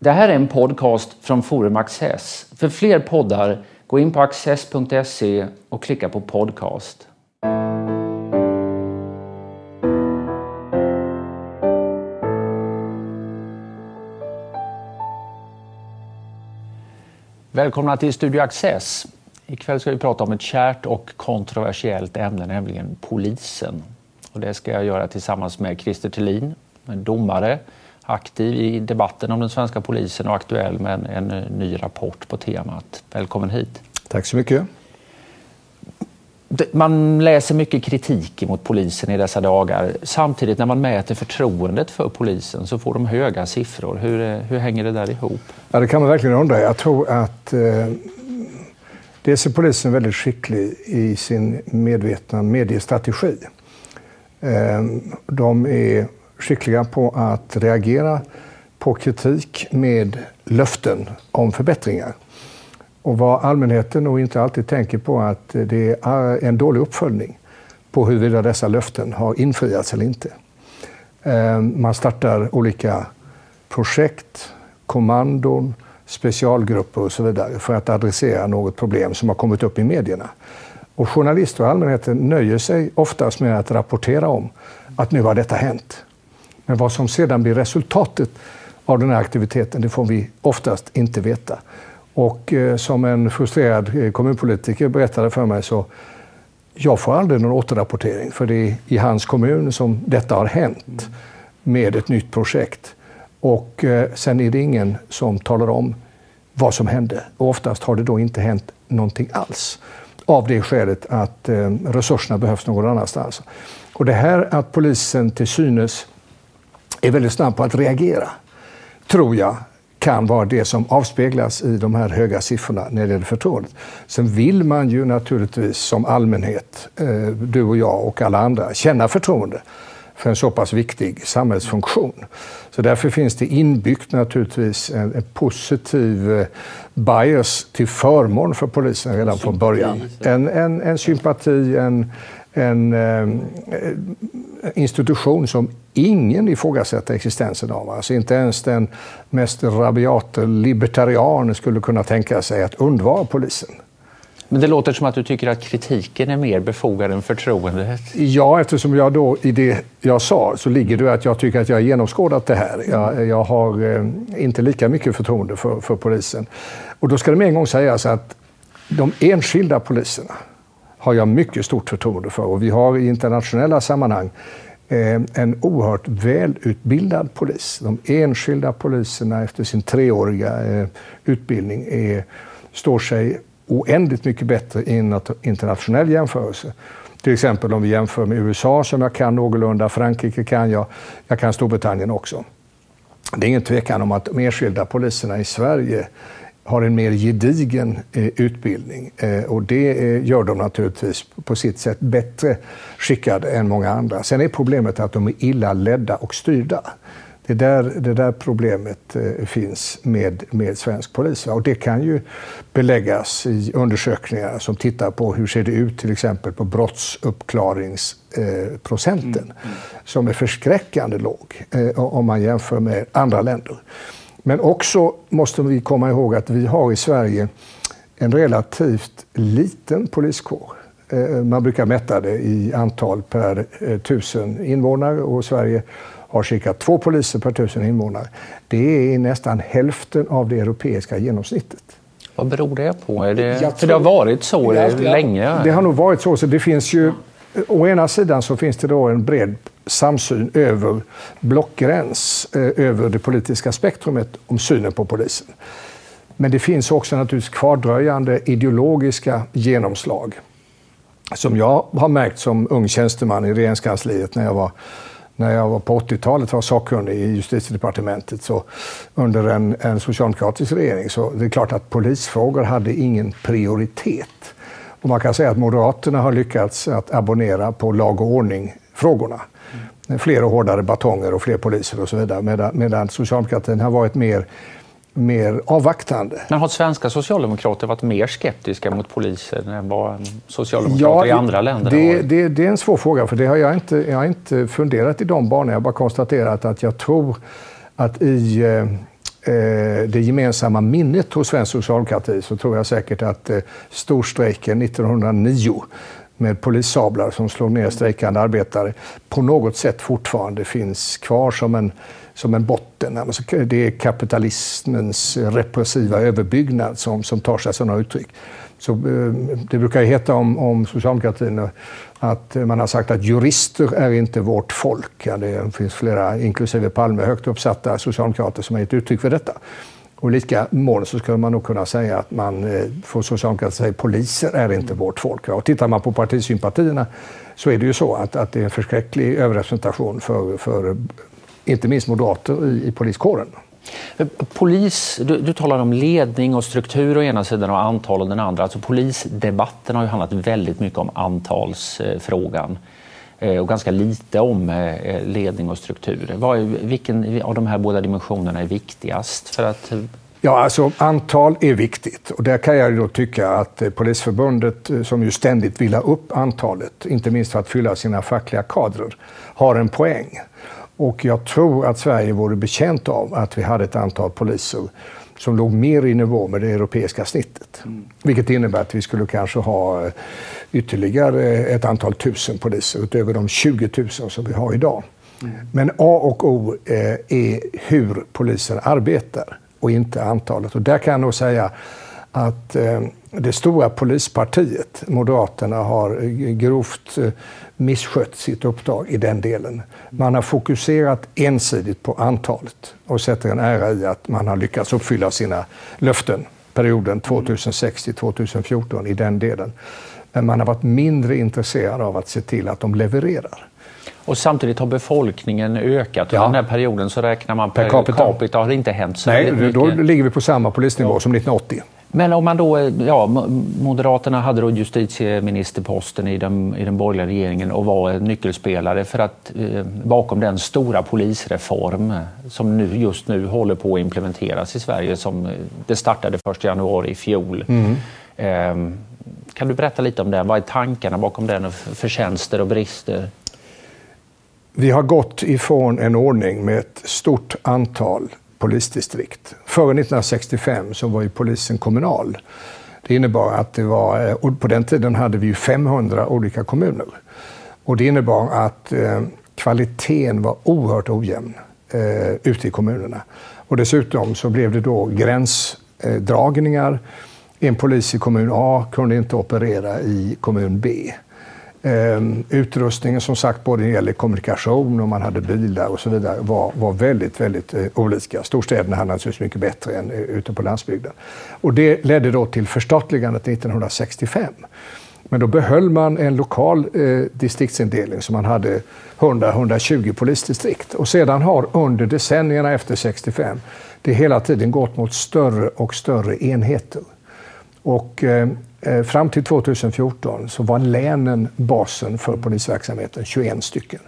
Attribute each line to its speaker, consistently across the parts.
Speaker 1: Det här är en podcast från Forum Access. För fler poddar, gå in på access.se och klicka på podcast. Välkomna till Studio Access. Ikväll ska vi prata om ett kärt och kontroversiellt ämne, nämligen polisen. Och det ska jag göra tillsammans med Christer Thelin, en domare, aktiv i debatten om den svenska polisen och aktuell med en, en ny rapport på temat. Välkommen hit.
Speaker 2: Tack så mycket.
Speaker 1: Man läser mycket kritik mot polisen i dessa dagar. Samtidigt när man mäter förtroendet för polisen så får de höga siffror. Hur, hur hänger det där ihop?
Speaker 2: Ja, det kan man verkligen undra. Jag tror att eh, dels är polisen väldigt skicklig i sin medvetna mediestrategi. Eh, de är skickliga på att reagera på kritik med löften om förbättringar. Och vad allmänheten nog inte alltid tänker på att det är en dålig uppföljning på huruvida dessa löften har infriats eller inte. Ehm, man startar olika projekt, kommandon, specialgrupper och så vidare för att adressera något problem som har kommit upp i medierna. Och journalister och allmänheten nöjer sig oftast med att rapportera om att nu har detta hänt. Men vad som sedan blir resultatet av den här aktiviteten, det får vi oftast inte veta. Och eh, som en frustrerad eh, kommunpolitiker berättade för mig så jag får aldrig någon återrapportering för det är i hans kommun som detta har hänt med ett nytt projekt. Och eh, sen är det ingen som talar om vad som hände. Och oftast har det då inte hänt någonting alls av det skälet att eh, resurserna behövs någon annanstans. Och det här att polisen till synes är väldigt snabb på att reagera, tror jag kan vara det som avspeglas i de här höga siffrorna när det gäller förtroendet. Sen vill man ju naturligtvis som allmänhet, eh, du och jag och alla andra, känna förtroende för en så pass viktig samhällsfunktion. Så därför finns det inbyggt naturligtvis en, en positiv eh, bias till förmån för polisen redan från början. En, en, en sympati, en, en eh, institution som ingen ifrågasätter existensen av. Alltså inte ens den mest rabiate libertarian skulle kunna tänka sig att undvara polisen.
Speaker 1: Men det låter som att du tycker att kritiken är mer befogad än förtroendet.
Speaker 2: Ja, eftersom jag då i det jag sa så ligger det att jag tycker att jag har genomskådat det här. Jag, jag har eh, inte lika mycket förtroende för, för polisen. Och då ska det med en gång sägas att de enskilda poliserna har jag mycket stort förtroende för. Och vi har i internationella sammanhang eh, en oerhört välutbildad polis. De enskilda poliserna efter sin treåriga eh, utbildning är, står sig oändligt mycket bättre i en internationell jämförelse. Till exempel om vi jämför med USA som jag kan någorlunda, Frankrike kan jag, jag kan Storbritannien också. Det är ingen tvekan om att de enskilda poliserna i Sverige har en mer gedigen eh, utbildning eh, och det eh, gör dem naturligtvis på sitt sätt bättre skickade än många andra. Sen är problemet att de är illa ledda och styrda. Det är där, det där problemet finns med, med svensk polis. Och det kan ju beläggas i undersökningar som tittar på hur ser det ut till exempel på brottsuppklaringsprocenten mm. mm. som är förskräckande låg om man jämför med andra länder. Men också måste vi komma ihåg att vi har i Sverige en relativt liten poliskår. Eh, man brukar mäta det i antal per tusen invånare och Sverige har cirka två poliser per tusen invånare. Det är nästan hälften av det europeiska genomsnittet.
Speaker 1: Vad beror det på? Är det, tror, för det har varit så ja, länge?
Speaker 2: Det har nog varit så. så det finns ju, å ena sidan så finns det då en bred samsyn över blockgräns, eh, över det politiska spektrumet om synen på polisen. Men det finns också naturligtvis kvardröjande ideologiska genomslag som jag har märkt som ung tjänsteman i regeringskansliet när jag var när jag var på 80-talet var sakkunnig i justitiedepartementet så under en, en socialdemokratisk regering så det är klart att polisfrågor hade ingen prioritet. Och man kan säga att Moderaterna har lyckats att abonnera på lag och ordning-frågorna. Fler och hårdare batonger och fler poliser och så vidare. Medan, medan socialdemokratin har varit mer mer avvaktande.
Speaker 1: Men har svenska socialdemokrater varit mer skeptiska mot polisen än vad socialdemokrater ja, i andra länder
Speaker 2: det, har det, det, är en svår fråga, för det har jag inte, jag har inte funderat i de banorna. Jag har bara konstaterat att jag tror att i, eh, det gemensamma minnet hos svensk socialdemokrati så tror jag säkert att storstrejken 1909 med polissablar som slog ner strejkande arbetare på något sätt fortfarande finns kvar som en, som en botten. Alltså, det är kapitalismens repressiva överbyggnad som, som tar sig sådana uttryck. Så, eh, det brukar ju heta om, om socialdemokratin eh, att man har sagt att jurister är inte vårt folk. Ja, det finns flera, inklusive Palme, högt uppsatta socialdemokrater som har gett uttryck för detta. Och lika mån så skulle man nog kunna säga att man eh, får socialdemokrater säga poliser är inte vårt folk. Och tittar man på partisympatierna så är det ju så att, att det är en förskräcklig överrepresentation för, för inte minst moderater i, i poliskåren.
Speaker 1: Polis, du, du talar om ledning och struktur å ena sidan och antal å den andra. Alltså polisdebatten har ju handlat väldigt mycket om antalsfrågan eh, och ganska lite om eh, ledning och struktur. Vad, vilken av de här båda dimensionerna är viktigast? För att...
Speaker 2: Ja, alltså antal är viktigt och där kan jag då tycka att eh, Polisförbundet, som ju ständigt vill ha upp antalet, inte minst för att fylla sina fackliga kadrer, har en poäng. Och jag tror att Sverige vore bekänt av att vi hade ett antal poliser som låg mer i nivå med det europeiska snittet. Mm. Vilket innebär att vi skulle kanske ha eh, ytterligare ett antal tusen poliser utöver de 20 000 som vi har idag. Mm. Men A och O eh, är hur polisen arbetar och inte antalet. Och där kan jag nog säga att eh, det stora polispartiet, Moderaterna, har grovt misskött sitt uppdrag i den delen. Man har fokuserat ensidigt på antalet och sätter en ära i att man har lyckats uppfylla sina löften perioden 2006 till 2014 i den delen. Men man har varit mindre intresserad av att se till att de levererar.
Speaker 1: Och samtidigt har befolkningen ökat. Ja. Under den här perioden så räknar man per, per capita. capita har det inte hänt så
Speaker 2: Nej, mycket. då ligger vi på samma polisnivå ja. som 1980.
Speaker 1: Men om man då, ja, Moderaterna hade då justitieministerposten i den, i den borgerliga regeringen och var en nyckelspelare för att eh, bakom den stora polisreform som nu, just nu håller på att implementeras i Sverige. Som, eh, det startade 1 januari i fjol. Mm. Eh, kan du berätta lite om den? Vad är tankarna bakom den? Förtjänster och brister?
Speaker 2: Vi har gått ifrån en ordning med ett stort antal polisdistrikt. Före 1965 så var ju polisen kommunal. Det innebar att det var, eh, och på den tiden hade vi ju 500 olika kommuner. Och det innebar att eh, kvaliteten var oerhört ojämn eh, ute i kommunerna. Och dessutom så blev det då gränsdragningar. En polis i kommun A kunde inte operera i kommun B. Ehm, utrustningen som sagt, både när det gäller kommunikation och man hade bilar och så vidare, var, var väldigt, väldigt eh, olika. Storstäderna hade naturligtvis mycket bättre än eh, ute på landsbygden. Och det ledde då till förstatligandet 1965. Men då behöll man en lokal eh, distriktsindelning så man hade 100-120 polisdistrikt. Och sedan har under decennierna efter 65 det hela tiden gått mot större och större enheter. Och Eh, Eh, fram till 2014 så var länen basen för polisverksamheten, 21 stycken.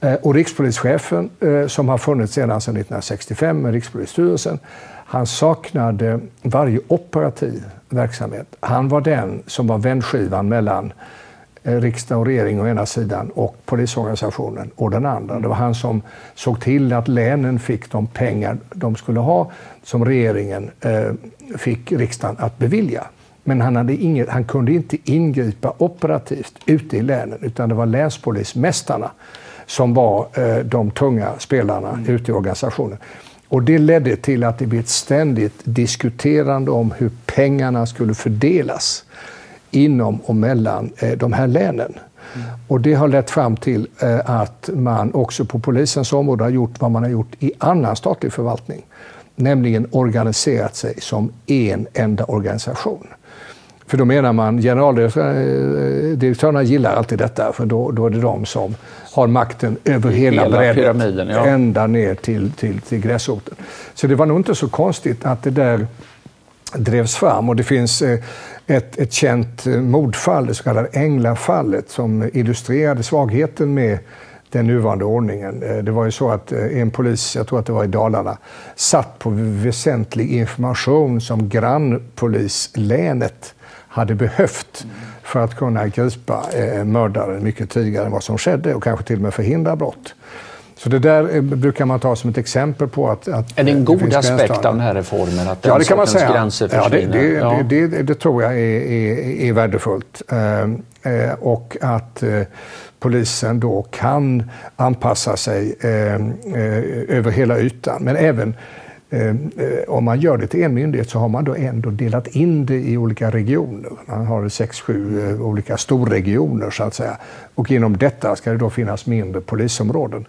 Speaker 2: Eh, och rikspolischefen, eh, som har funnits sedan 1965 med Rikspolisstyrelsen, han saknade varje operativ verksamhet. Han var den som var vändskivan mellan riksdag och regering å ena sidan och polisorganisationen å den andra. Det var han som såg till att länen fick de pengar de skulle ha som regeringen fick riksdagen att bevilja. Men han, hade inget, han kunde inte ingripa operativt ute i länen utan det var länspolismästarna som var eh, de tunga spelarna mm. ute i organisationen. Och det ledde till att det blev ett ständigt diskuterande om hur pengarna skulle fördelas inom och mellan eh, de här länen. Mm. Och det har lett fram till eh, att man också på polisens område har gjort vad man har gjort i annan statlig förvaltning. Nämligen organiserat sig som en enda organisation. För då menar man, generaldirektörerna gillar alltid detta, för då, då är det de som har makten över hela, hela bredden, ja. ända ner till, till, till gräsroten. Så det var nog inte så konstigt att det där drevs fram. Och det finns eh, ett, ett känt eh, mordfall, det så kallade Änglafallet, som illustrerade svagheten med den nuvarande ordningen. Eh, det var ju så att en polis, jag tror att det var i Dalarna, satt på väsentlig information som grannpolislänet hade behövt för att kunna gripa eh, mördaren mycket tidigare än vad som skedde och kanske till och med förhindra brott. Så det där brukar man ta som ett exempel på att... att
Speaker 1: är det en god aspekt av den här reformen? Att
Speaker 2: ja, det kan man säga.
Speaker 1: gränser
Speaker 2: ja, det, det, ja. Det, det, det, tror jag är, är, är värdefullt. Eh, och att eh, polisen då kan anpassa sig eh, eh över hela ytan. Men även Eh, eh, Ehm, eh, om man gör det till en myndighet så har man då ändå delat in det i olika regioner. Man har sex, sju eh, olika storregioner så att säga. Och inom detta ska det då finnas mindre polisområden.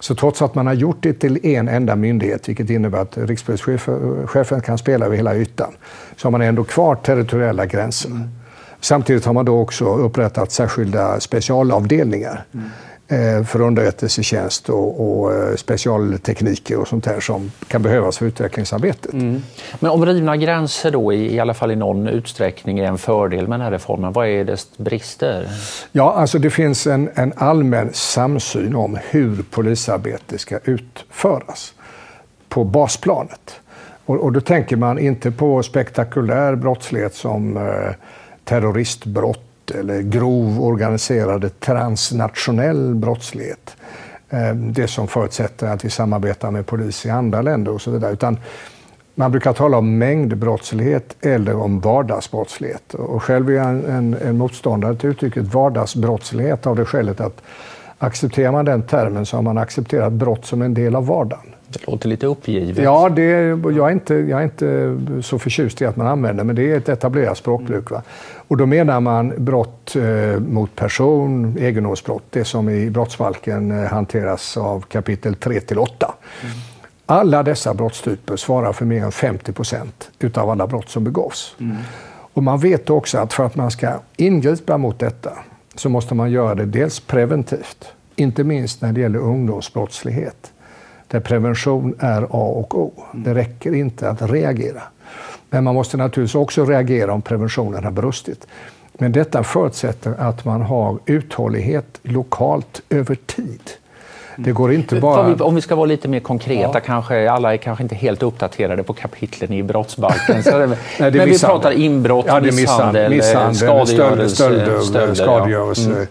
Speaker 2: Så trots att man har gjort det till en enda myndighet, vilket innebär att rikspolischefen kan spela över hela ytan, så har man ändå kvar territoriella gränser. Mm. Samtidigt har man då också upprättat särskilda specialavdelningar. Mm. Eh, för underrättelsetjänst och, och, eh, specialtekniker och sånt där som kan behövas för utvecklingsarbetet. Mm.
Speaker 1: Men om rivna gränser då i, i alla fall i någon utsträckning är en fördel med den här reformen, vad är dess brister?
Speaker 2: Ja, alltså det finns en, en allmän samsyn om hur polisarbete ska utföras på basplanet. Och, och då tänker man inte på spektakulär brottslighet som eh, terroristbrott eller grov organiserad transnationell brottslighet. Ehm, det som förutsätter att vi samarbetar med polis i andra länder och så vidare. Utan man brukar tala om mängdbrottslighet eller om vardagsbrottslighet. Och själv är jag en, en, en motståndare till uttrycket vardagsbrottslighet av det skälet att accepterar man den termen så har man accepterat brott som en del av vardagen.
Speaker 1: Det låter lite uppgivet.
Speaker 2: Ja, det, jag, är inte, jag är inte så förtjust i att man använder men det är ett etablerat språkbruk. Va? Och då menar man brott eh, mot person, egendomsbrott, det som i brottsbalken eh, hanteras av kapitel 3 till 8. Mm. Alla dessa brottstyper svarar för mer än 50 procent utav alla brott som begås. Mm. Och man vet också att för att man ska ingripa mot detta så måste man göra det dels preventivt, inte minst när det gäller ungdomsbrottslighet där prevention är A och O. Det räcker inte att reagera. Men man måste naturligtvis också reagera om preventionen har brustit. Men detta förutsätter att man har uthållighet lokalt över tid. Det går inte bara...
Speaker 1: Om vi ska vara lite mer konkreta, ja. kanske, alla är kanske inte helt uppdaterade på kapitlen i brottsbalken. Nej, men vi pratar inbrott, ja, misshandel, misshandel, skadegörelse,
Speaker 2: stölder, stölder, skadegörelse. Ja. Mm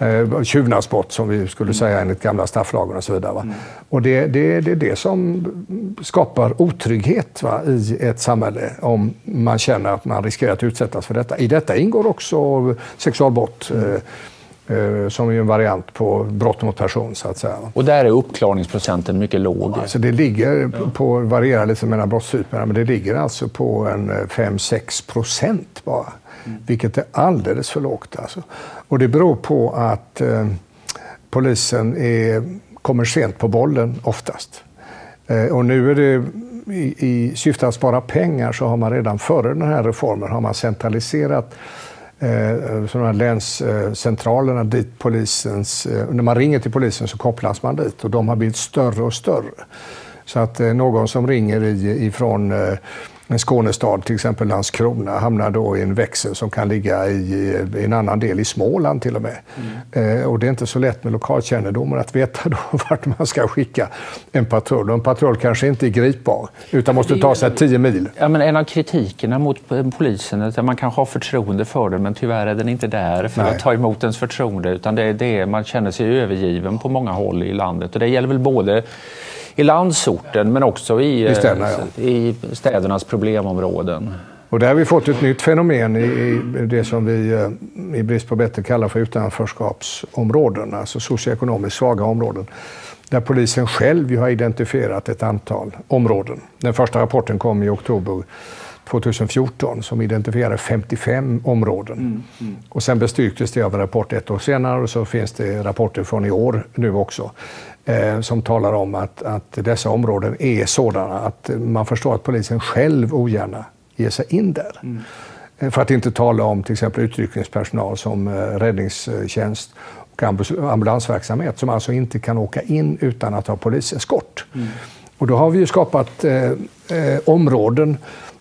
Speaker 2: eh, tjuvnadsbrott som vi skulle säga enligt gamla strafflagen och så vidare. Mm. Och det, det, det är det som skapar otrygghet va, i ett samhälle om man känner att man riskerar att utsättas för detta. I detta ingår också sexualbrott. Mm. Eh, som är en variant på brott mot person. Så att säga.
Speaker 1: Och där är uppklarningsprocenten mycket låg?
Speaker 2: Alltså det ligger på, varierar lite mellan brottstyperna, men det ligger alltså på en 5-6 eh, procent bara. Mm. Vilket är alldeles för lågt. Alltså. Och det beror på att eh, polisen är, kommer sent på bollen oftast. Eh, och nu är det i, i syfte att spara pengar så har man redan före den här reformen har man centraliserat eh, länscentralerna dit polisens... Eh, när man ringer till polisen så kopplas man dit och de har blivit större och större. Så att eh, någon som ringer ifrån eh, en Skånestad, till exempel Landskrona, hamnar då i en växel som kan ligga i, i en annan del i Småland till och med. Mm. Eh, och det är inte så lätt med lokalkännedomen att veta då vart man ska skicka en patrull. Och en patrull kanske inte är gripbar, utan måste ta sig tio mil.
Speaker 1: Ja, men en av kritikerna mot polisen är att man kanske har förtroende för den, men tyvärr är den inte där för Nej. att ta emot ens förtroende. Utan det är det man känner sig övergiven på många håll i landet. Och det gäller väl både i landsorten men också i, I, städerna, ja. i städernas problemområden.
Speaker 2: Och där har vi fått ett nytt fenomen i, i det som vi eh, i brist på bättre kallar för utanförskapsområden, alltså socioekonomiskt svaga områden. Där polisen själv har identifierat ett antal områden. Den första rapporten kom i oktober 2014 som identifierade 55 områden. Mm, mm. Och sen bestyrktes det av en rapport ett år senare och så finns det rapporter från i år nu också eh, som talar om att, att dessa områden är sådana att man förstår att polisen själv ogärna ger sig in där. Mm. Eh, för att inte tala om till exempel utryckningspersonal som eh, räddningstjänst och ambulansverksamhet som alltså inte kan åka in utan att ha poliseskort. Mm. Och då har vi ju skapat eh, eh, områden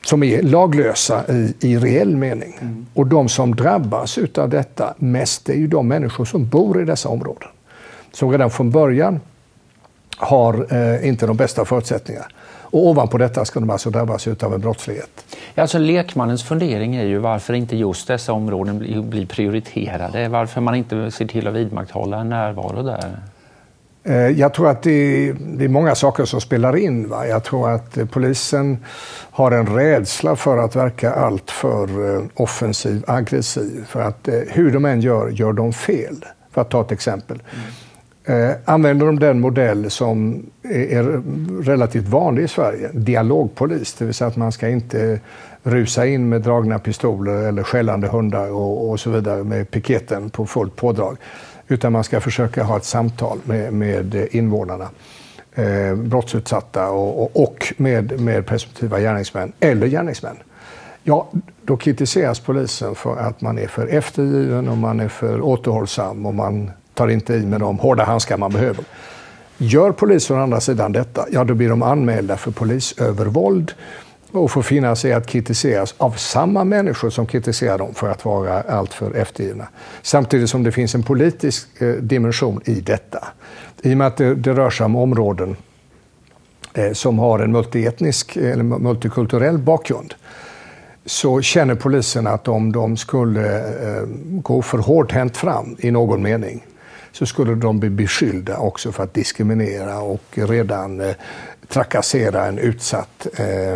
Speaker 2: som är laglösa i, i reell mening. Mm. Och de som drabbas av detta mest är ju de människor som bor i dessa områden. Som redan från början har eh, inte de bästa förutsättningar. Och ovanpå detta ska de alltså drabbas av en brottslighet.
Speaker 1: Ja, alltså lekmannens fundering är ju varför inte just dessa områden blir prioriterade. Varför man inte ser till att vidmakthålla en närvaro där.
Speaker 2: Eh, jag tror att det är, många saker som spelar in. Va? Jag tror att eh, polisen har en rädsla för att verka alltför eh, offensiv, aggressiv. För att hur de än gör, gör de fel. För att ta ett exempel. Eh, använder de den modell som är relativt vanlig i Sverige, dialogpolis, det vill säga att man ska inte rusa in med dragna pistoler eller skällande hundar och, och så vidare med piketen på fullt pådrag utan man ska försöka ha ett samtal med, med invånarna. Eh, brottsutsatta och, och, och, med, med presumtiva gärningsmän eller gärningsmän. Ja, då kritiseras polisen för att man är för eftergiven och man är för återhållsam och man tar inte i med de hårda handskar man behöver. Gör polisen å andra sidan detta, ja då blir de anmälda för polisövervåld och får finna sig att kritiseras av samma människor som kritiserar dem för att vara alltför eftergivna. Samtidigt som det finns en politisk eh, dimension i detta. I och med att det, det rör sig om områden eh, som har en multietnisk eh, eller multikulturell bakgrund så känner polisen att om de skulle eh, gå för hårdhänt fram i någon mening så skulle de bli beskyllda också för att diskriminera och redan eh, trakassera en utsatt eh,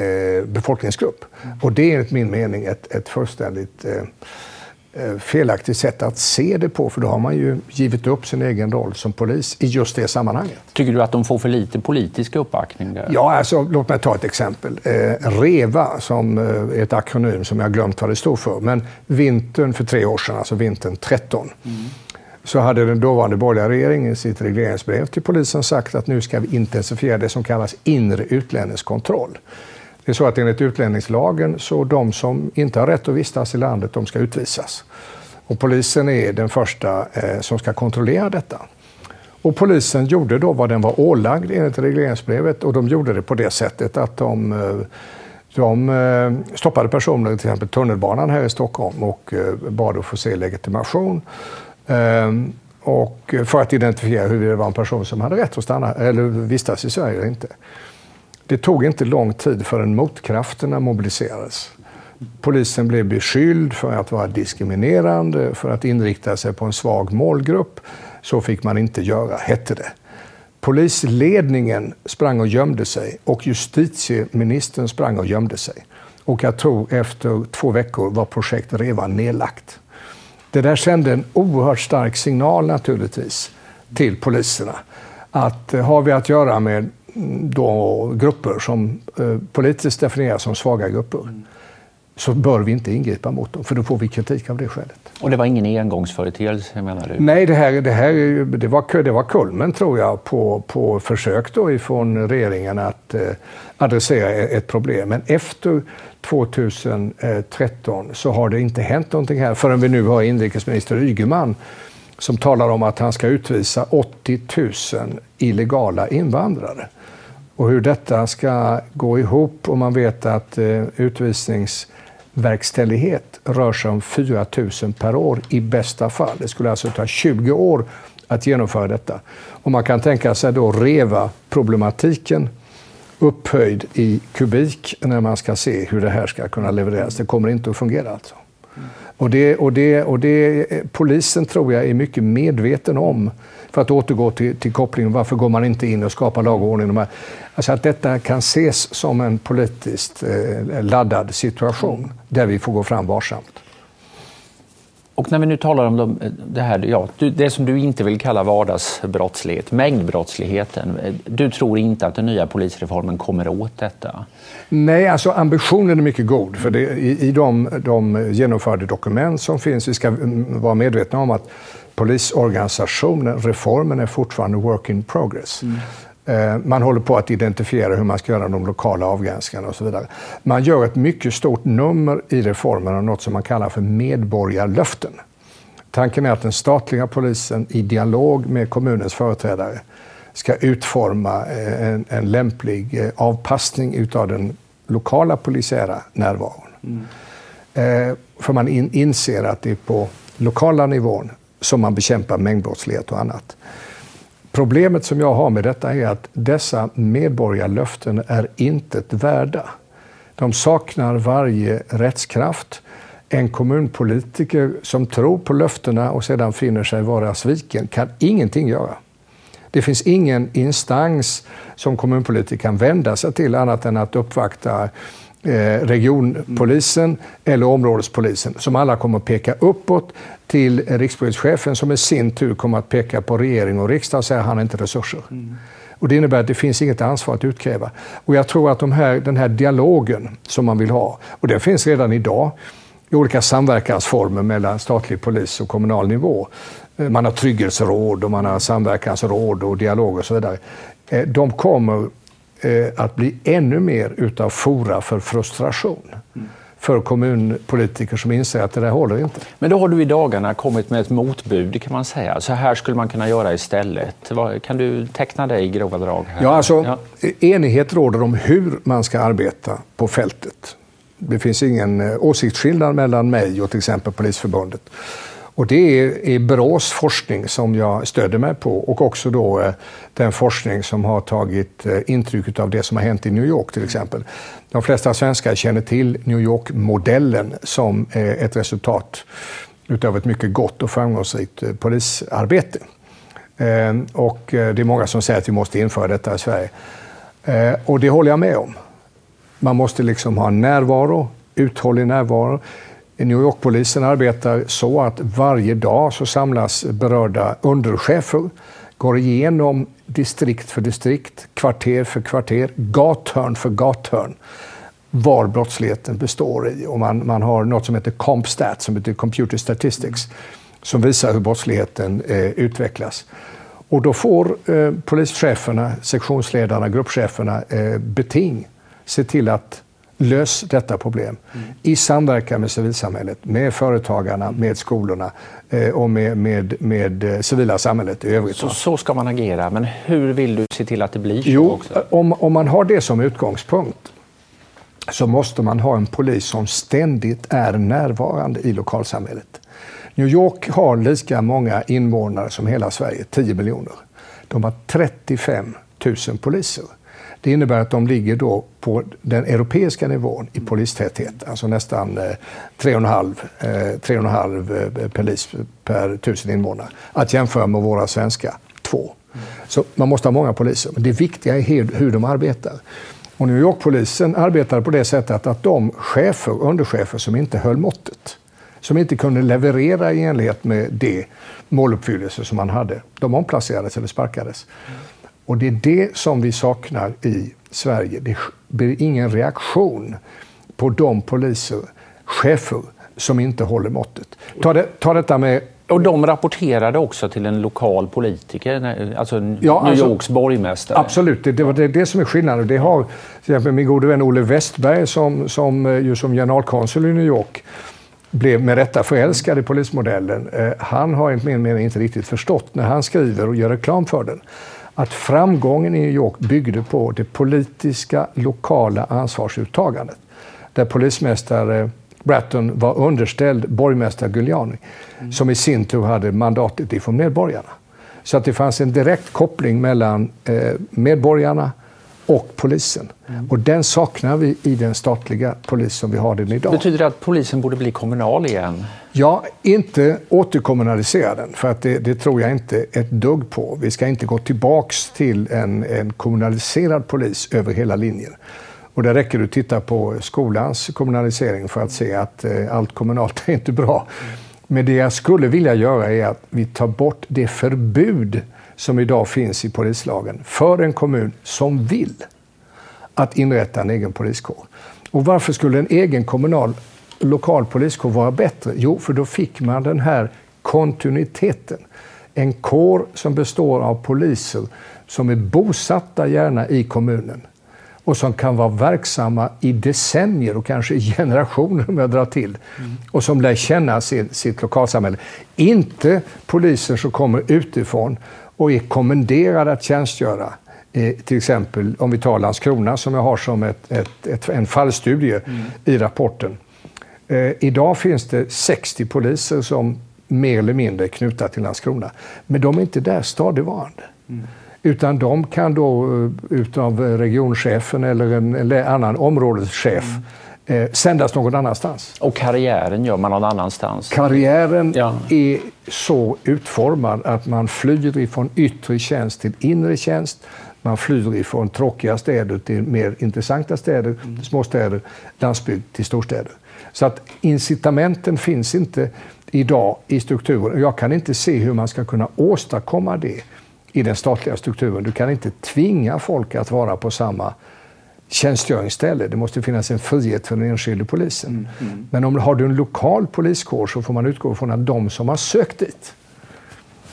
Speaker 2: eh, befolkningsgrupp. Mm. Och det är enligt min mening ett, ett fullständigt eh, eh, felaktigt sätt att se det på, för då har man ju givit upp sin egen roll som polis i just det sammanhanget.
Speaker 1: Tycker du att de får för lite politisk uppbackning? Där?
Speaker 2: Ja, alltså, låt mig ta ett exempel. Eh, REVA, som är ett akronym som jag glömt vad det står för, men vintern för tre år sedan, alltså vintern 13, mm så hade den dåvarande borgerliga regeringen i sitt regleringsbrev till polisen sagt att nu ska vi intensifiera det som kallas inre utlänningskontroll. Det är så att enligt utlänningslagen så de som inte har rätt att vistas i landet, de ska utvisas. Och polisen är den första eh, som ska kontrollera detta. Och polisen gjorde då vad den var ålagd enligt regleringsbrevet och de gjorde det på det sättet att de, eh, de eh, stoppade personer, till exempel tunnelbanan här i Stockholm och eh, bad att få se legitimation. Ehm, och för att identifiera huruvida det var en person som hade rätt att stanna eller vistas i Sverige eller inte. Det tog inte lång tid förrän motkrafterna mobiliserades. Polisen blev beskylld för att vara diskriminerande, för att inrikta sig på en svag målgrupp. Så fick man inte göra, hette det. Polisledningen sprang och gömde sig och justitieministern sprang och gömde sig. Och jag tror efter två veckor var projektet redan nedlagt. Det där sände en oerhört stark signal naturligtvis till poliserna. Att eh, har vi att göra med mm, då grupper som eh, politiskt definieras som svaga grupper mm så bör vi inte ingripa mot dem, för då får vi kritik av det skälet.
Speaker 1: Och det var ingen engångsföreteelse menar du?
Speaker 2: Nej, det, här, det, här, det, var, det var kulmen tror jag på, på försök då ifrån regeringen att eh, adressera ett problem. Men efter 2013 så har det inte hänt någonting här förrän vi nu har inrikesminister Ygeman som talar om att han ska utvisa 80 000 illegala invandrare. Och hur detta ska gå ihop om man vet att eh, utvisningsverkställighet rör sig om 4 000 per år i bästa fall. Det skulle alltså ta 20 år att genomföra detta. Och man kan tänka sig då reva problematiken upphöjd i kubik när man ska se hur det här ska kunna levereras. Det kommer inte att fungera alltså. Och det, och det, och det, polisen tror jag är mycket medveten om, för att återgå till, till kopplingen, varför går man inte in och skapar lag och ordning? Alltså att detta kan ses som en politiskt eh, laddad situation, där vi får gå fram varsamt.
Speaker 1: Och när vi nu talar om de, det här, ja, det som du inte vill kalla vardagsbrottslighet, mängdbrottsligheten. Du tror inte att den nya polisreformen kommer åt detta?
Speaker 2: Nej, alltså ambitionen är mycket god. För det, i, i de, de genomförde dokument som finns, vi ska vara medvetna om att polisorganisationen, reformen är fortfarande work in progress. Mm. Eh, man håller på att identifiera hur man ska göra de lokala avgränsningarna och så vidare. Man gör ett mycket stort nummer i reformen av något som man kallar för medborgarlöften. Tanken är att den statliga polisen i dialog med kommunens företrädare ska utforma eh, en, en lämplig eh, avpassning utav den lokala polisiära närvaron. Mm. För man in, inser att det är på lokala nivån som man bekämpar mängdbrottslighet och annat. Problemet som jag har med detta är att dessa medborgarlöften är intet värda. De saknar varje rättskraft. En kommunpolitiker som tror på löftena och sedan finner sig vara sviken kan ingenting göra. Det finns ingen instans som kommunpolitiker kan vända sig till annat än att uppvakta regionpolisen eller områdespolisen som alla kommer att peka uppåt till rikspolischefen som i sin tur kommer att peka på regering och riksdag och säga att han har inte resurser. Mm. Och det innebär att det finns inget ansvar att utkräva. Och jag tror att de här, den här dialogen som man vill ha, och den finns redan idag i olika samverkansformer mellan statlig polis och kommunal nivå. Eh, man har trygghetsråd och man har samverkansråd och dialog och så vidare. Eh, de kommer eh, att bli ännu mer utav fora för frustration. För kommunpolitiker som inser att det där håller inte.
Speaker 1: Men då har du i dagarna kommit med ett motbud kan man säga. Så här skulle man kunna göra istället. Kan du teckna det i grova drag? Här?
Speaker 2: Ja, alltså, ja. Enighet råder om hur man ska arbeta på fältet. Det finns ingen eh, åsiktsskillnad mellan mig och till exempel Polisförbundet. Och det är, är Brås forskning som jag stöder mig på och också då eh, den forskning som har tagit eh, intryck av det som har hänt i New York till exempel. De flesta svenskar känner till New York-modellen som eh, ett resultat utav ett mycket gott och framgångsrikt eh, polisarbete. Ehm, och eh, det är många som säger att vi måste införa detta i Sverige. Och det håller jag med om. Man måste liksom ha närvaro, uthållig närvaro. New York-polisen arbetar så att varje dag så samlas berörda underchefer, går igenom distrikt för distrikt, kvarter för kvarter, gathörn för gathörn var brottsligheten består i. Och man, man har något som heter CompStat, som heter Computer Statistics, som visar hur brottsligheten eh, utvecklas. Och då får eh, polischeferna, sektionsledarna, gruppcheferna eh, beting se till att lösa detta problem mm. i samverkan med civilsamhället, med företagarna, med skolorna eh, och med, med, med eh, civila samhället i övrigt.
Speaker 1: Så, så ska man agera, men hur vill du se till att det blir så?
Speaker 2: Jo, också? Om, om man har det som utgångspunkt så måste man ha en polis som ständigt är närvarande i lokalsamhället. New York har lika många invånare som hela Sverige, 10 miljoner. De har 35 000 poliser. Det innebär att de ligger då på den europeiska nivån i polistäthet, alltså nästan eh, 3,5 eh, eh, polis per tusen invånare. Att jämföra med våra svenska, två. Så man måste ha många poliser. Men det viktiga är hur de arbetar. Och New York-polisen arbetade på det sättet att de chefer, underchefer som inte höll måttet, som inte kunde leverera i enlighet med det måluppfyllelse som man hade, de omplacerades eller sparkades. Och det är det som vi saknar i Sverige. Det blir ingen reaktion på de poliser, chefer, som inte håller måttet. Ta, det, ta detta med
Speaker 1: och de rapporterade också till en lokal politiker, alltså ja, New alltså, Yorks borgmästare?
Speaker 2: Absolut, det, det var det, det som är skillnaden. Det har till exempel min gode vän Olle Westberg som, som, eh, ju som generalkonsul i New York blev med rätta förälskad i polismodellen. Eh, han har enligt min mening inte riktigt förstått när han skriver och gör reklam för den att framgången i New York byggde på det politiska lokala ansvarsuttagandet. Där polismästare Bratton var underställd borgmästare Giuliani mm. som i sin tur hade mandatet ifrån medborgarna. Så att det fanns en direkt koppling mellan eh, medborgarna och polisen. Mm. Och den saknar vi i den statliga polis som vi har den idag.
Speaker 1: Betyder det att polisen borde bli kommunal igen?
Speaker 2: Ja, inte återkommunalisera den, för att det, det, tror jag inte ett dugg på. Vi ska inte gå tillbaks till en, en kommunaliserad polis över hela linjen. Och där räcker det att titta på skolans kommunalisering för att se att eh, allt kommunalt är inte bra. Men det jag skulle vilja göra är att vi tar bort det förbud som idag finns i polislagen för en kommun som vill att inrätta en egen poliskår. Och varför skulle en egen kommunal lokal poliskår vara bättre? Jo, för då fick man den här kontinuiteten. En kår som består av poliser som är bosatta gärna i kommunen och som kan vara verksamma i decennier och kanske i generationer om jag drar till. Mm. Och som lär känna sitt, sitt lokalsamhälle. Inte poliser som kommer utifrån och är kommenderade att tjänstgöra. Eh, till exempel om vi tar Landskrona som jag har som ett, ett, ett en fallstudie mm. i rapporten. Eh, idag finns det 60 poliser som mer eller mindre är knutna till Landskrona. Men de är inte där stadigvarande. Mm. Utan de kan då eh, utav regionchefen eller en eller annan områdeschef eh, sändas någon annanstans.
Speaker 1: Och karriären gör man någon annanstans?
Speaker 2: Karriären ja. är så utformad att man flyr ifrån yttre tjänst till inre tjänst. Man flyr ifrån tråkiga städer till mer intressanta städer, mm. småstäder, landsbygd till storstäder. Så att incitamenten finns inte idag i strukturen. Jag kan inte se hur man ska kunna åstadkomma det i den statliga strukturen. Du kan inte tvinga folk att vara på samma tjänstgöringsställe. Det måste finnas en frihet för den enskilde polisen. Mm, mm. Men om du har en lokal poliskår så får man utgå från att de som har sökt dit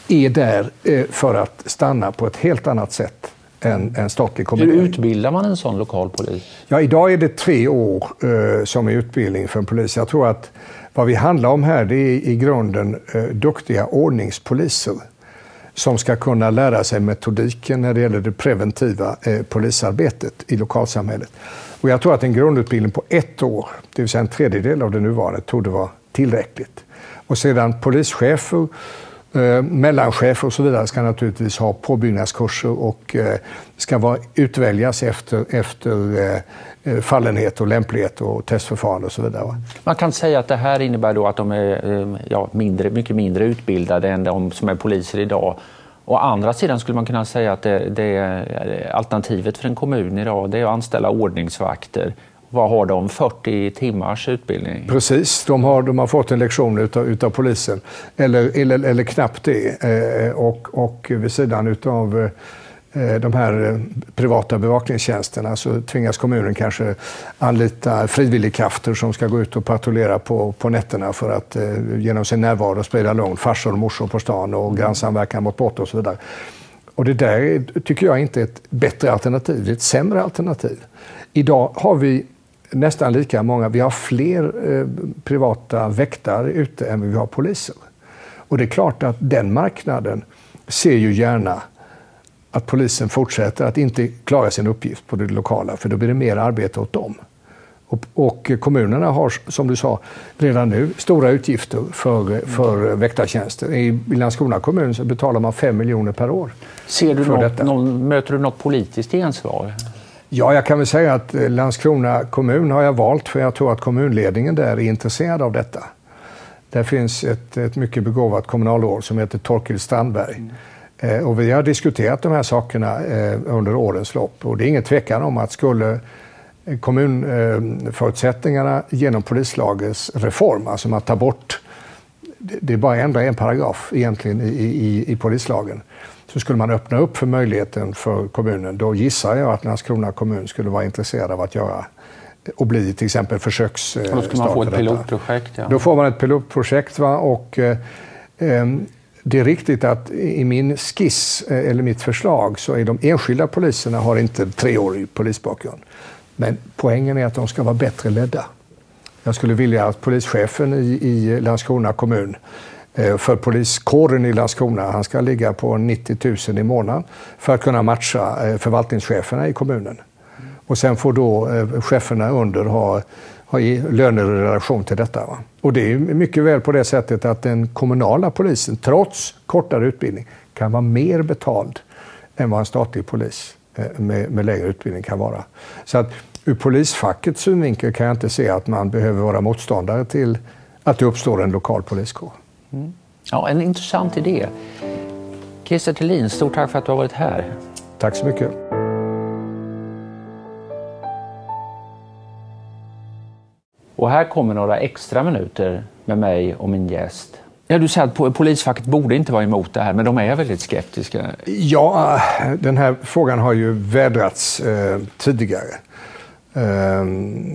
Speaker 2: är där eh, för att stanna på ett helt annat sätt än en statlig kommun.
Speaker 1: Hur utbildar man en sån lokal polis?
Speaker 2: Ja, idag är det tre år eh, som är utbildning för en polis. Jag tror att vad vi handlar om här det är i grunden eh, duktiga ordningspoliser som ska kunna lära sig metodiken när det gäller det preventiva eh, polisarbetet i lokalsamhället. Och jag tror att en grundutbildning på ett år, det vill säga en tredjedel av det nuvarande, torde vara tillräckligt. Och sedan polischefer Eh, mellanchefer och så vidare ska naturligtvis ha påbyggnadskurser och eh, ska vara, utväljas efter, efter eh, fallenhet och lämplighet och testförfarande och så vidare.
Speaker 1: Man kan säga att det här innebär då att de är ja, mindre, mycket mindre utbildade än de som är poliser idag. Å andra sidan skulle man kunna säga att det, det alternativet för en kommun idag det är att anställa ordningsvakter vad har de? 40 timmars utbildning?
Speaker 2: Precis, de har, de har fått en lektion utav, utav polisen. Eller, eller, eller knappt det. Eh, och, och vid sidan utav eh, de här eh, privata bevakningstjänsterna så tvingas kommunen kanske anlita frivilligkrafter som ska gå ut och patrullera på, på nätterna för att eh, genom sin närvaro sprida lugn, farsor och morsor på stan och mm. grannsamverkan mot brott och så vidare. Och det där tycker jag inte är ett bättre alternativ, det är ett sämre alternativ. Idag har vi nästan lika många. Vi har fler eh, privata väktare ute än vi har poliser. Och det är klart att den marknaden ser ju gärna att polisen fortsätter att inte klara sin uppgift på det lokala, för då blir det mer arbete åt dem. Och, och kommunerna har, som du sa, redan nu stora utgifter för, för väktartjänster. I Landskrona kommun så betalar man 5 miljoner per år.
Speaker 1: Ser du något, någon, möter du något politiskt gensvar?
Speaker 2: Ja, jag kan väl säga att eh, Landskrona kommun har jag valt för jag tror att kommunledningen där är intresserad av detta. Där finns ett, ett mycket begåvat kommunalråd som heter Torkild Strandberg. Mm. Eh, och vi har diskuterat de här sakerna eh, under årens lopp och det är ingen tvekan om att skulle kommunförutsättningarna genom polislagens reform, alltså man tar bort, det är bara att ändra en paragraf egentligen i, i, i polislagen, så skulle man öppna upp för möjligheten för kommunen. Då gissar jag att Landskrona kommun skulle vara intresserad av att göra och bli till exempel försöksstart.
Speaker 1: Då skulle man få ett pilotprojekt. Ja.
Speaker 2: Då får man ett pilotprojekt. Va? Och, eh, det är riktigt att i min skiss, eh, eller mitt förslag, så är de enskilda poliserna har inte treårig polisbakgrund. Men poängen är att de ska vara bättre ledda. Jag skulle vilja att polischefen i, i Landskrona kommun eh, för poliskåren i Landskrona. Han ska ligga på 90 000 i månaden för att kunna matcha eh, förvaltningscheferna i kommunen. Och sen får då eh, cheferna under ha, ha löner i relation till detta. Va? Och det är mycket väl på det sättet att den kommunala polisen, trots kortare utbildning, kan vara mer betald än vad en statlig polis med, med lägre utbildning kan vara. Så att ur polisfackets synvinkel kan jag inte se att man behöver vara motståndare till att det uppstår en lokal poliskår.
Speaker 1: Mm. Ja, en intressant idé. Christer Thelin, stort tack för att du har varit här.
Speaker 2: Tack så mycket.
Speaker 1: Och här kommer några extra minuter med mig och min gäst. Ja, du säger att polisfacket borde inte vara emot det här, men de är väldigt skeptiska.
Speaker 2: Ja, den här frågan har ju vädrats eh, tidigare. Eh,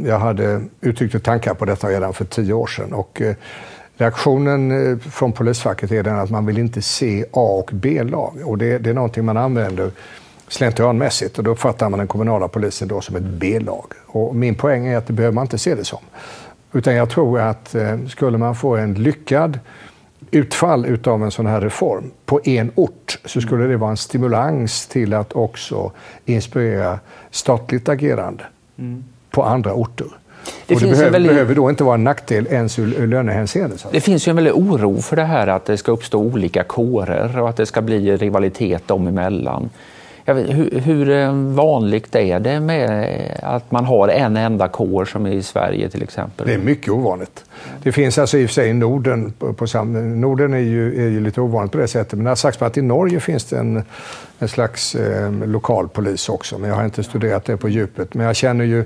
Speaker 2: jag hade uttryckt tankar på detta redan för tio år sedan. Och, eh, Reaktionen eh, från polisfacket är den att man vill inte se A och B-lag. Och det, det är någonting man använder slentrianmässigt och då uppfattar man den kommunala polisen då som ett B-lag. Och min poäng är att det behöver man inte se det som. Utan jag tror att eh, skulle man få en lyckad utfall utav en sån här reform på en ort så skulle det vara en stimulans till att också inspirera statligt agerande mm. på andra orter. Det, och det behöver, väldigt... behöver, då inte vara en nackdel ens ur lönehänseende.
Speaker 1: Det finns ju en väldig oro för det här att det ska uppstå olika kårer och att det ska bli rivalitet dem emellan. Vet, hur, hur, eh, vanligt är det med att man har en enda kår som i Sverige till exempel?
Speaker 2: Det är mycket ovanligt. Det finns alltså i och för sig i Norden, på, på sam, Norden är ju, är ju lite ovanligt på det sättet, men det har sagts att i Norge finns det en, en slags eh, lokal polis också, men jag har inte studerat det på djupet. Men jag känner ju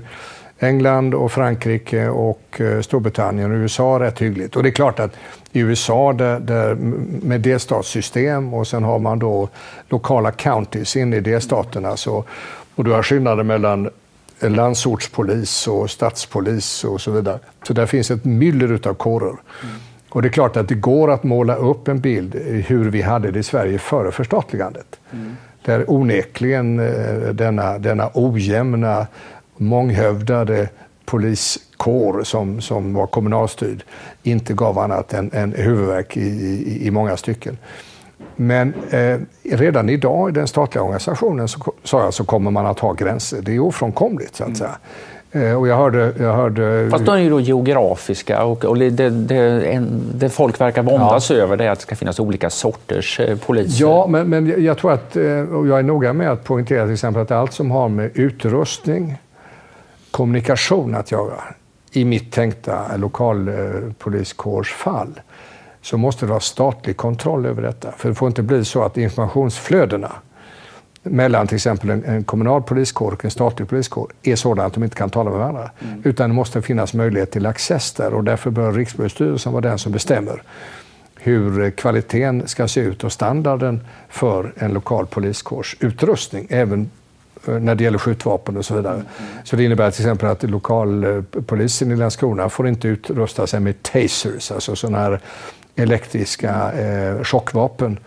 Speaker 2: England och Frankrike och eh, Storbritannien och USA rätt hyggligt. Och det är klart att i USA där, där med delstatssystem och sen har man då lokala counties inne i delstaterna så, och du har skillnader mellan landsortspolis och stadspolis och så vidare. Så där finns ett myller av kårer. Mm. Och det är klart att det går att måla upp en bild hur vi hade det i Sverige före förstatligandet. Mm. Där onekligen eh, denna, denna ojämna månghövdade poliskår som, som var kommunalstyrd inte gav annat än, än huvudvärk i, i, i många stycken. Men eh, redan idag i den statliga organisationen så, så, så kommer man att ha gränser. Det är ofrånkomligt så att mm. säga. Eh, och jag hörde, jag hörde...
Speaker 1: Fast de är ju då geografiska och, och det, det, en, det, folk verkar våndas ja. över det är att det ska finnas olika sorters eh, poliser.
Speaker 2: Ja, men, men jag tror att, eh, och jag är noga med att poängtera till exempel att allt som har med utrustning, kommunikation att göra i mitt tänkta lokalpoliskårsfall så måste det vara statlig kontroll över detta. För det får inte bli så att informationsflödena mellan till exempel en, en kommunal poliskår och en statlig poliskår är sådana att de inte kan tala med varandra. Mm. Utan det måste finnas möjlighet till access där och därför bör Rikspolisstyrelsen vara den som bestämmer hur kvaliteten ska se ut och standarden för en lokal poliskårs utrustning. Även Eh, när det gäller skjutvapen och så vidare. Så det innebär till exempel att lokalpolisen i Landskrona får inte utrusta sig med tasers, alltså sådana här elektriska eh, chockvapen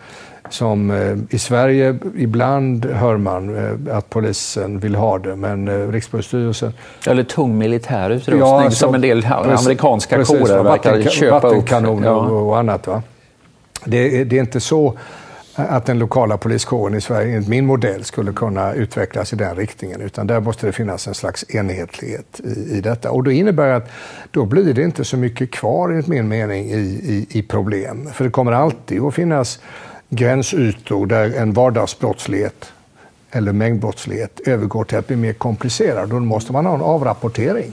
Speaker 2: som eh, i Sverige ibland hör man eh, att polisen vill ha det, men eh, Rikspolisstyrelsen...
Speaker 1: Eller tung militär utrustning ja, alltså, som en del amerikanska precis, kårer verkar köpa upp.
Speaker 2: Vattenkanoner ja. och annat. Va? Det, det är inte så att den lokala poliskåren i Sverige enligt min modell skulle kunna utvecklas i den riktningen. Utan där måste det finnas en slags enhetlighet i, i detta. Och det innebär att då blir det inte så mycket kvar enligt min mening i, i, i problem. För det kommer alltid att finnas gränsytor där en vardagsbrottslighet eller mängdbrottslighet övergår till att bli mer komplicerad. Då måste man ha en avrapportering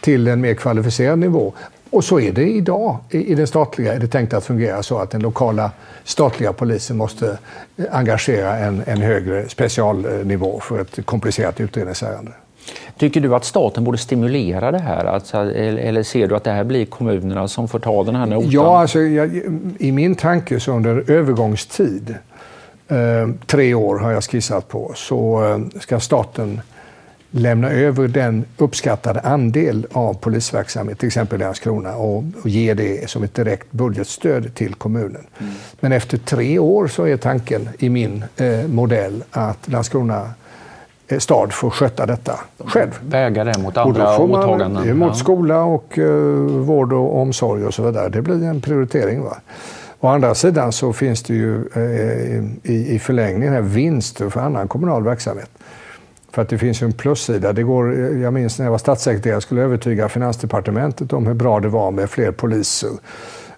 Speaker 2: till en mer kvalificerad nivå. Och så är det idag. I den statliga är det tänkt att fungera så att den lokala statliga polisen måste eh, engagera en, en högre specialnivå för ett komplicerat utredningsärende.
Speaker 1: Tycker du att staten borde stimulera det här? Alltså, eller ser du att det här blir kommunerna som får ta den här notan?
Speaker 2: Ja, alltså, jag, i min tanke så under övergångstid, eh, tre år har jag skissat på, så eh, ska staten lämna över den uppskattade andel av polisverksamhet, till exempel i Landskrona, och, och ge det som ett direkt budgetstöd till kommunen. Mm. Men efter tre år så är tanken i min eh, modell att Landskrona eh, stad får sköta detta själv.
Speaker 1: Väga det mot andra åtaganden?
Speaker 2: Mot skola och uh, vård och omsorg och så vidare. Det blir en prioritering. Va? Å andra sidan så finns det ju uh, i, i förlängningen här vinster för annan kommunal verksamhet. För att det finns ju en plussida. Det går, jag minns när jag var statssekreterare och skulle övertyga Finansdepartementet om hur bra det var med fler poliser.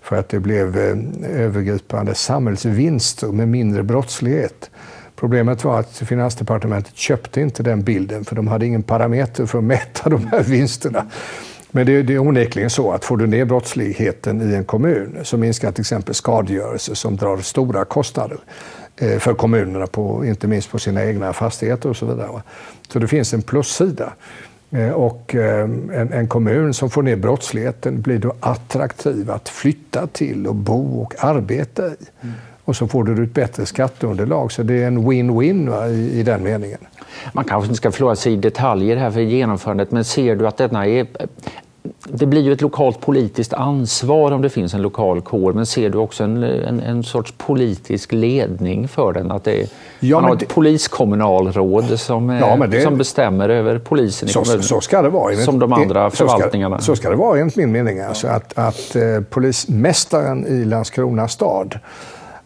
Speaker 2: För att det blev eh, övergripande samhällsvinster med mindre brottslighet. Problemet var att Finansdepartementet köpte inte den bilden för de hade ingen parameter för att mäta de här vinsterna. Men det, det är onekligen så att får du ner brottsligheten i en kommun så minskar till exempel skadegörelse som drar stora kostnader. Eh, för kommunerna, på, inte minst på sina egna fastigheter och så vidare. Så det finns en plussida. Eh, och eh, en, en, kommun som får ner brottsligheten blir då attraktiv att flytta till och bo och arbeta i. Mm. Och så får du ett bättre skatteunderlag. Så det är en win-win i, i den meningen.
Speaker 1: Man kanske inte ska förlora sig i detaljer här för genomförandet, men ser du att denna är det blir ju ett lokalt politiskt ansvar om det finns en lokal kår, men ser du också en, en, en sorts politisk ledning för den? Att det är, ja, man har ett det, poliskommunalråd som, ja, det, som bestämmer över polisen i
Speaker 2: så,
Speaker 1: kommunen?
Speaker 2: Så ska det vara.
Speaker 1: Som de andra så förvaltningarna?
Speaker 2: Ska, så ska det vara enligt min mening. Alltså att, att eh, polismästaren i Landskrona stad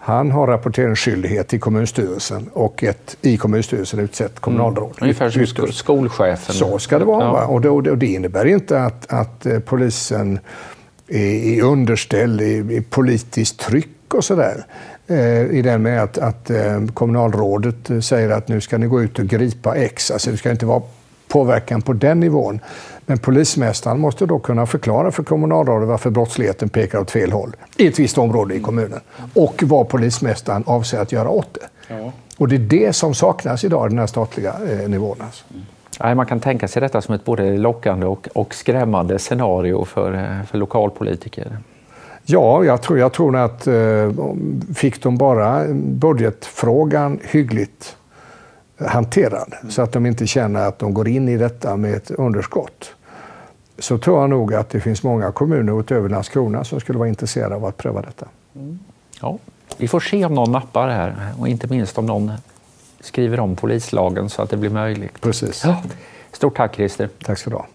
Speaker 2: han har rapporteringsskyldighet till kommunstyrelsen och ett i kommunstyrelsen utsett kommunalråd. Mm.
Speaker 1: Ungefär som Ytterst. skolchefen.
Speaker 2: Så ska det vara. Ja. Och, det, och det innebär inte att, att eh, polisen är, är underställd i, i politiskt tryck och sådär. Eh, I den med att, att eh, kommunalrådet säger att nu ska ni gå ut och gripa X. Alltså det ska inte vara påverkan på den nivån. Men polismästaren måste då kunna förklara för kommunalrådet varför brottsligheten pekar åt fel håll i ett visst område i kommunen och vad polismästaren avser att göra åt det. Ja. Och det är det som saknas idag i den här statliga eh, nivån. Alltså.
Speaker 1: Mm. man kan tänka sig detta som ett både lockande och, och skrämmande scenario för, eh, för lokalpolitiker.
Speaker 2: Ja, jag tror, jag tror att eh, fick de bara budgetfrågan hyggligt hanterad mm. så att de inte känner att de går in i detta med ett underskott så tror jag nog att det finns många kommuner utöver Landskrona som skulle vara intresserade av att pröva detta. Mm.
Speaker 1: Ja, vi får se om någon nappar här och inte minst om någon skriver om polislagen så att det blir möjligt.
Speaker 2: Precis.
Speaker 1: Ja. Stort tack Christer.
Speaker 2: Tack så du ha.